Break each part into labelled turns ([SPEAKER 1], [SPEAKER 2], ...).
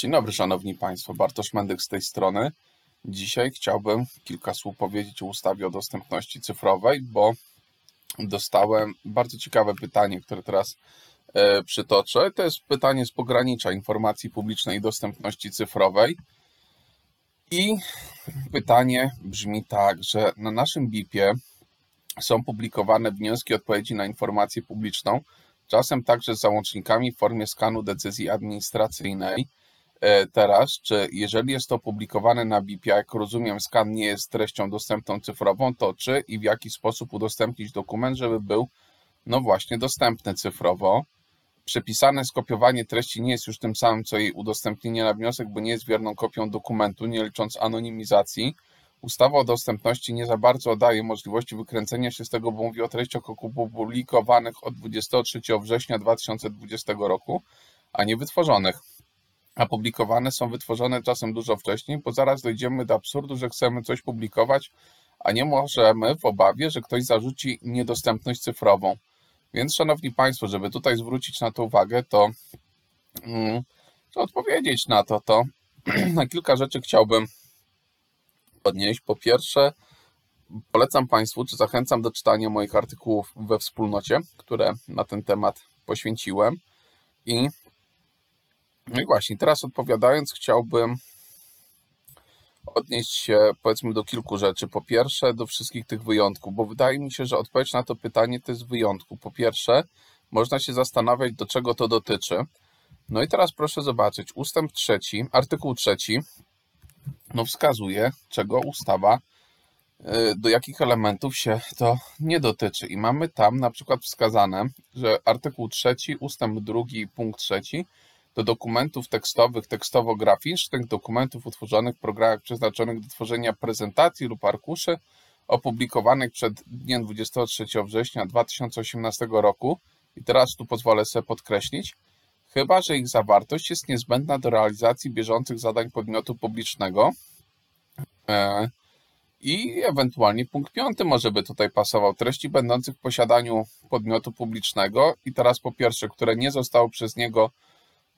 [SPEAKER 1] Dzień dobry, Szanowni Państwo. Bartosz Mendyk z tej strony. Dzisiaj chciałbym kilka słów powiedzieć o ustawie o dostępności cyfrowej, bo dostałem bardzo ciekawe pytanie, które teraz e, przytoczę. To jest pytanie z pogranicza informacji publicznej i dostępności cyfrowej. I pytanie brzmi tak, że na naszym BIP-ie są publikowane wnioski odpowiedzi na informację publiczną, czasem także z załącznikami w formie skanu decyzji administracyjnej. E, teraz, czy jeżeli jest to opublikowane na BIP, jak rozumiem, skan nie jest treścią dostępną cyfrową, to czy i w jaki sposób udostępnić dokument, żeby był, no właśnie, dostępny cyfrowo. Przepisane skopiowanie treści nie jest już tym samym, co jej udostępnienie na wniosek, bo nie jest wierną kopią dokumentu, nie licząc anonimizacji. Ustawa o dostępności nie za bardzo daje możliwości wykręcenia się z tego, bo mówi o treściach opublikowanych od 23 września 2020 roku, a nie wytworzonych a publikowane są wytworzone czasem dużo wcześniej, bo zaraz dojdziemy do absurdu, że chcemy coś publikować, a nie możemy w obawie, że ktoś zarzuci niedostępność cyfrową. Więc, Szanowni Państwo, żeby tutaj zwrócić na to uwagę, to, mm, to odpowiedzieć na to, to na kilka rzeczy chciałbym podnieść. Po pierwsze, polecam Państwu, czy zachęcam do czytania moich artykułów we wspólnocie, które na ten temat poświęciłem. I no i właśnie, teraz odpowiadając, chciałbym odnieść się powiedzmy do kilku rzeczy. Po pierwsze, do wszystkich tych wyjątków, bo wydaje mi się, że odpowiedź na to pytanie to jest wyjątku. Po pierwsze, można się zastanawiać, do czego to dotyczy. No i teraz proszę zobaczyć, ustęp trzeci, artykuł trzeci, no wskazuje, czego ustawa, y, do jakich elementów się to nie dotyczy. I mamy tam na przykład wskazane, że artykuł trzeci, ustęp drugi, punkt trzeci do dokumentów tekstowych, tekstowo-graficznych, dokumentów utworzonych w programach przeznaczonych do tworzenia prezentacji lub arkuszy opublikowanych przed dniem 23 września 2018 roku. I teraz tu pozwolę sobie podkreślić, chyba że ich zawartość jest niezbędna do realizacji bieżących zadań podmiotu publicznego. E, I ewentualnie punkt piąty może by tutaj pasował. Treści będących w posiadaniu podmiotu publicznego i teraz po pierwsze, które nie zostały przez niego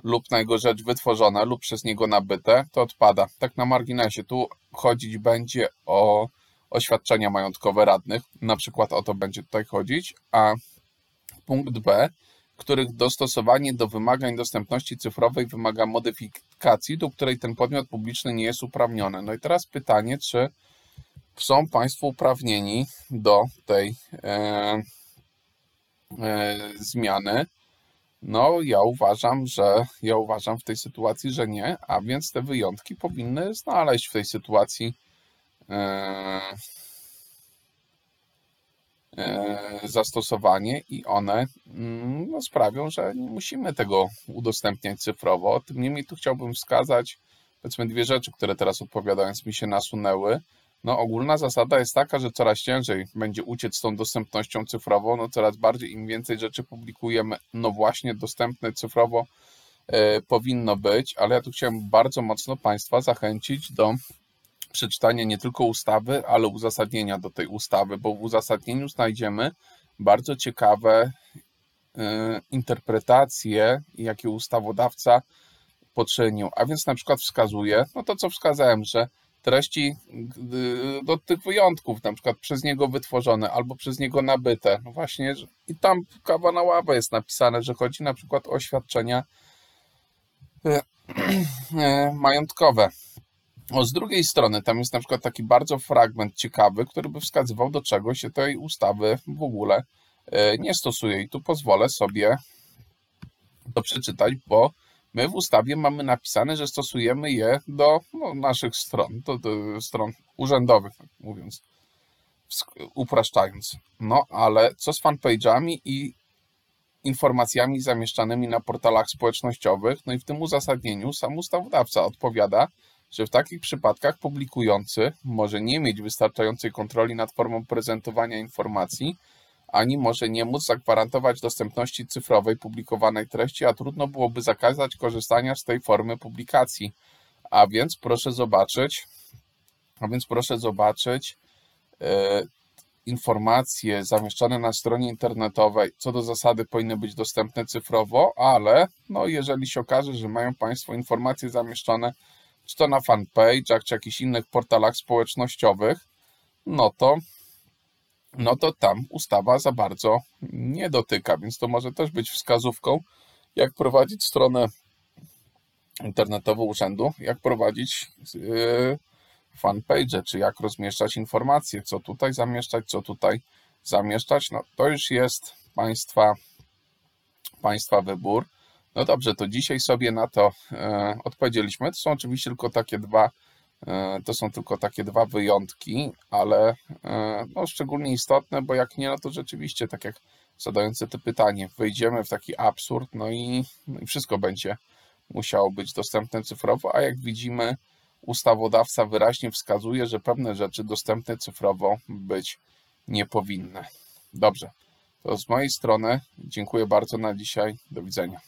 [SPEAKER 1] lub na jego rzecz wytworzone lub przez niego nabyte, to odpada. Tak na marginesie, tu chodzić będzie o oświadczenia majątkowe radnych, na przykład o to będzie tutaj chodzić, a punkt B, których dostosowanie do wymagań dostępności cyfrowej wymaga modyfikacji, do której ten podmiot publiczny nie jest uprawniony. No i teraz pytanie, czy są Państwo uprawnieni do tej e, e, zmiany? No, ja uważam, że ja uważam w tej sytuacji, że nie, a więc te wyjątki powinny znaleźć w tej sytuacji e, e, zastosowanie i one mm, no, sprawią, że nie musimy tego udostępniać cyfrowo. Tym niemniej tu chciałbym wskazać powiedzmy dwie rzeczy, które teraz odpowiadając mi się nasunęły. No, ogólna zasada jest taka, że coraz ciężej będzie uciec z tą dostępnością cyfrową, no coraz bardziej im więcej rzeczy publikujemy, no właśnie dostępne cyfrowo e, powinno być, ale ja tu chciałem bardzo mocno Państwa zachęcić do przeczytania nie tylko ustawy, ale uzasadnienia do tej ustawy, bo w uzasadnieniu znajdziemy bardzo ciekawe e, interpretacje, jakie ustawodawca poczynił, a więc na przykład wskazuje, no to co wskazałem, że treści do tych wyjątków, na przykład przez niego wytworzone albo przez niego nabyte. No właśnie, i tam kawa na ławę jest napisane, że chodzi na przykład o oświadczenia e, e, majątkowe. O, z drugiej strony, tam jest na przykład taki bardzo fragment ciekawy, który by wskazywał, do czego się tej ustawy w ogóle e, nie stosuje. I tu pozwolę sobie to przeczytać, bo My w ustawie mamy napisane, że stosujemy je do no, naszych stron, do, do stron urzędowych, tak mówiąc, upraszczając. No, ale co z fanpage'ami i informacjami zamieszczanymi na portalach społecznościowych? No i w tym uzasadnieniu sam ustawodawca odpowiada, że w takich przypadkach publikujący może nie mieć wystarczającej kontroli nad formą prezentowania informacji, ani może nie móc zagwarantować dostępności cyfrowej publikowanej treści, a trudno byłoby zakazać korzystania z tej formy publikacji. A więc proszę zobaczyć, a więc proszę zobaczyć, e, informacje zamieszczane na stronie internetowej co do zasady powinny być dostępne cyfrowo, ale no jeżeli się okaże, że mają Państwo informacje zamieszczone czy to na fanpage'ach, czy jakichś innych portalach społecznościowych, no to no to tam ustawa za bardzo nie dotyka, więc to może też być wskazówką, jak prowadzić stronę internetową urzędu, jak prowadzić yy, fanpage, czy jak rozmieszczać informacje, co tutaj zamieszczać, co tutaj zamieszczać. No to już jest Państwa, państwa wybór. No dobrze, to dzisiaj sobie na to e, odpowiedzieliśmy. To są oczywiście tylko takie dwa, to są tylko takie dwa wyjątki, ale e, no, szczególnie istotne, bo jak nie, no to rzeczywiście, tak jak zadający to pytanie, wejdziemy w taki absurd, no i, no i wszystko będzie musiało być dostępne cyfrowo, a jak widzimy, ustawodawca wyraźnie wskazuje, że pewne rzeczy dostępne cyfrowo być nie powinny. Dobrze, to z mojej strony dziękuję bardzo na dzisiaj. Do widzenia.